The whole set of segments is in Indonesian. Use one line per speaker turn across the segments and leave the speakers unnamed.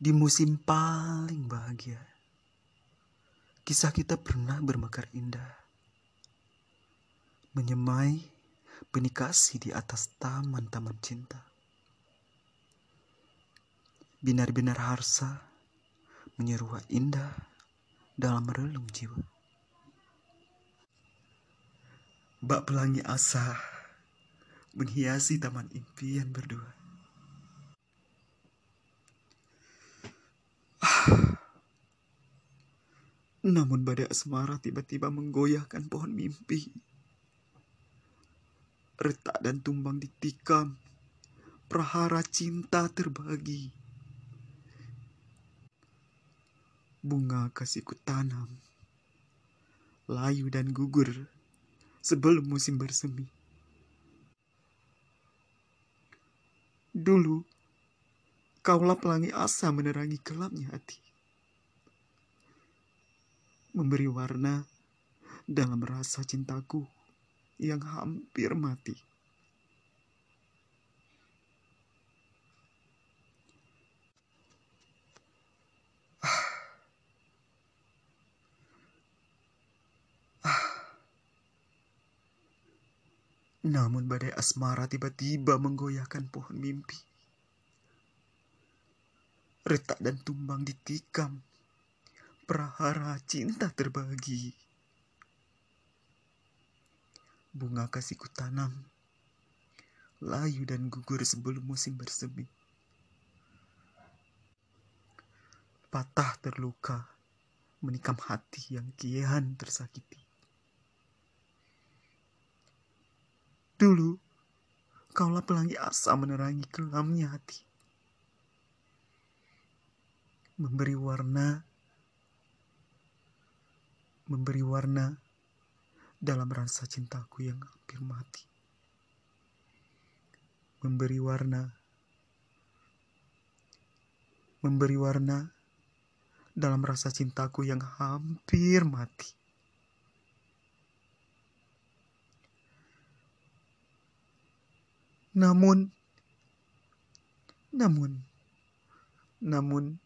Di musim paling bahagia, kisah kita pernah bermekar indah. Menyemai benih kasih di atas taman-taman cinta. Binar-binar harsa menyeruak indah dalam relung jiwa. Bak pelangi asa menghiasi taman impian berdua. Namun badai asmara tiba-tiba menggoyahkan pohon mimpi. Retak dan tumbang ditikam. Prahara cinta terbagi. Bunga kasihku tanam. Layu dan gugur sebelum musim bersemi. Dulu, kaulah pelangi asa menerangi gelapnya hati memberi warna dalam rasa cintaku yang hampir mati. Namun badai asmara tiba-tiba menggoyahkan pohon mimpi. Retak dan tumbang ditikam prahara cinta terbagi. Bunga kasihku tanam, layu dan gugur sebelum musim bersemi. Patah terluka, menikam hati yang kian tersakiti. Dulu, kaulah pelangi asa menerangi kelamnya hati. Memberi warna memberi warna dalam rasa cintaku yang hampir mati. Memberi warna, memberi warna dalam rasa cintaku yang hampir mati. Namun, namun, namun,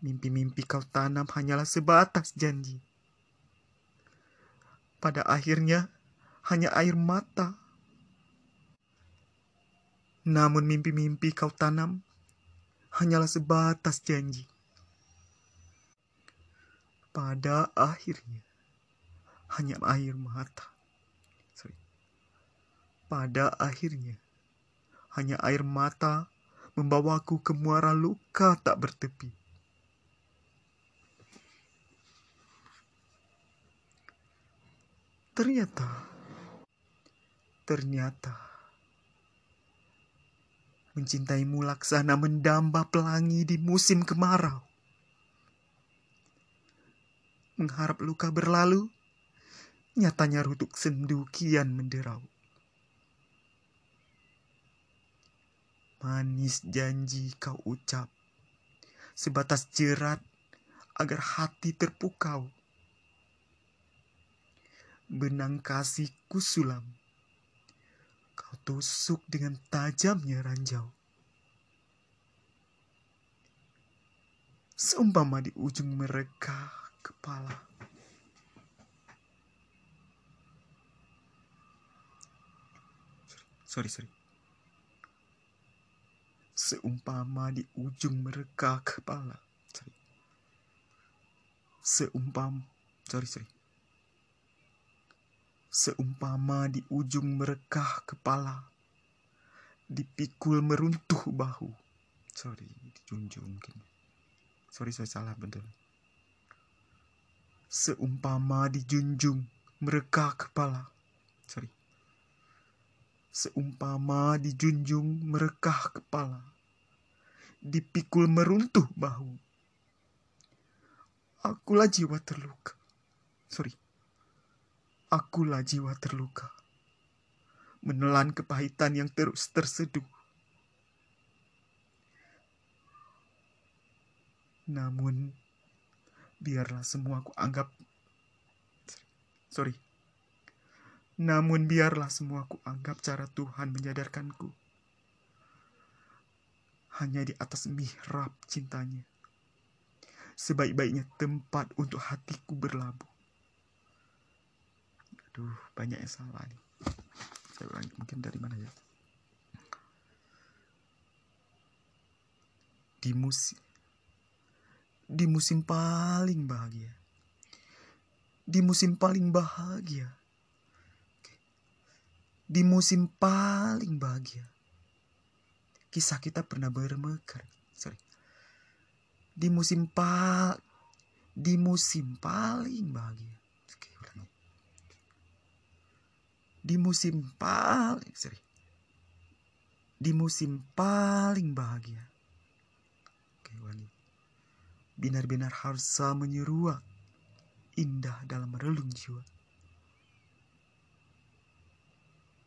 mimpi-mimpi kau tanam hanyalah sebatas janji pada akhirnya hanya air mata. Namun mimpi-mimpi kau tanam hanyalah sebatas janji. Pada akhirnya hanya air mata. Sorry. Pada akhirnya hanya air mata membawaku ke muara luka tak bertepi. Ternyata, ternyata, mencintaimu laksana mendamba pelangi di musim kemarau. Mengharap luka berlalu, nyatanya rutuk sendu kian menderau. Manis janji kau ucap, sebatas jerat agar hati terpukau benang kasihku sulam. Kau tusuk dengan tajamnya ranjau. Seumpama di ujung mereka kepala. Sorry, sorry. Seumpama di ujung mereka kepala. Sorry. Seumpam, sorry, sorry seumpama di ujung merekah kepala, dipikul meruntuh bahu. Sorry, dijunjung mungkin. Sorry, saya salah betul. Seumpama dijunjung merekah kepala. Sorry. Seumpama dijunjung merekah kepala, dipikul meruntuh bahu. Akulah jiwa terluka. Sorry akulah jiwa terluka, menelan kepahitan yang terus terseduh. Namun, biarlah semua aku anggap... Sorry. Namun biarlah semua aku anggap cara Tuhan menyadarkanku. hanya di atas mihrab cintanya. Sebaik-baiknya tempat untuk hatiku berlabuh. Aduh, banyak yang salah nih. Saya ulangi, mungkin dari mana ya? Di musim di musim paling bahagia. Di musim paling bahagia. Di musim paling bahagia kisah kita pernah bermekar. Sorry. Di musim pa di musim paling bahagia. Oke, ulangi. Di musim paling sorry. Di musim paling bahagia. Oke, ulangi. Binar-binar harsa menyeruak indah dalam relung jiwa.